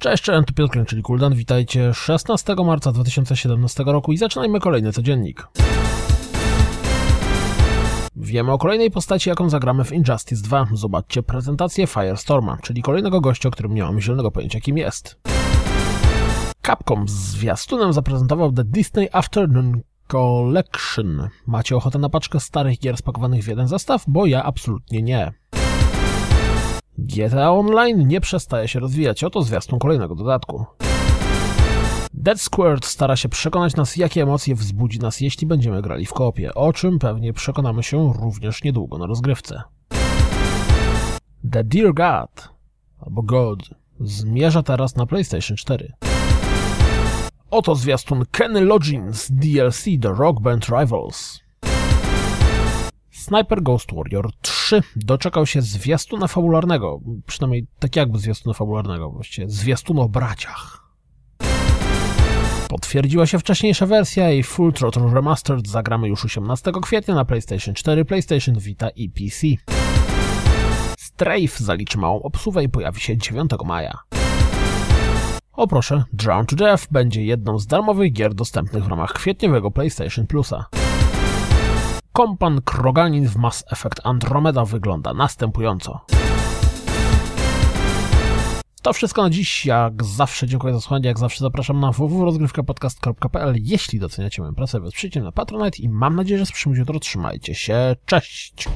Cześć, cześć, tu Piotr czyli Kuldan. Witajcie 16 marca 2017 roku i zaczynajmy kolejny codziennik. Wiemy o kolejnej postaci, jaką zagramy w Injustice 2. Zobaczcie prezentację Firestorma, czyli kolejnego gościa, o którym nie mam zielonego pojęcia kim jest. Capcom z zwiastunem zaprezentował The Disney Afternoon Collection. Macie ochotę na paczkę starych gier spakowanych w jeden zestaw? Bo ja absolutnie nie. GTA Online nie przestaje się rozwijać, oto zwiastun kolejnego dodatku. Dead Squared stara się przekonać nas, jakie emocje wzbudzi nas, jeśli będziemy grali w koopie, o czym pewnie przekonamy się również niedługo na rozgrywce. The Dear God, albo God, zmierza teraz na PlayStation 4. Oto zwiastun Kenny Loggins DLC The Rock Band Rivals. Sniper Ghost Warrior 3 doczekał się zwiastuna fabularnego, przynajmniej tak jakby zwiastuna fabularnego, właściwie zwiastun o braciach. Potwierdziła się wcześniejsza wersja i Full Throttle Remastered zagramy już 18 kwietnia na PlayStation 4, PlayStation Vita i PC. Strafe zaliczy małą obsługę i pojawi się 9 maja. O proszę, Drown to Death będzie jedną z darmowych gier dostępnych w ramach kwietniowego PlayStation Plusa. Kompan Kroganin w Mass Effect Andromeda wygląda następująco. To wszystko na dziś. Jak zawsze dziękuję za słuchanie. Jak zawsze zapraszam na www.rozgrywkapodcast.pl Jeśli doceniacie moją pracę, wesprzyjcie na Patronite i mam nadzieję, że słyszymy się jutro. Trzymajcie się. Cześć!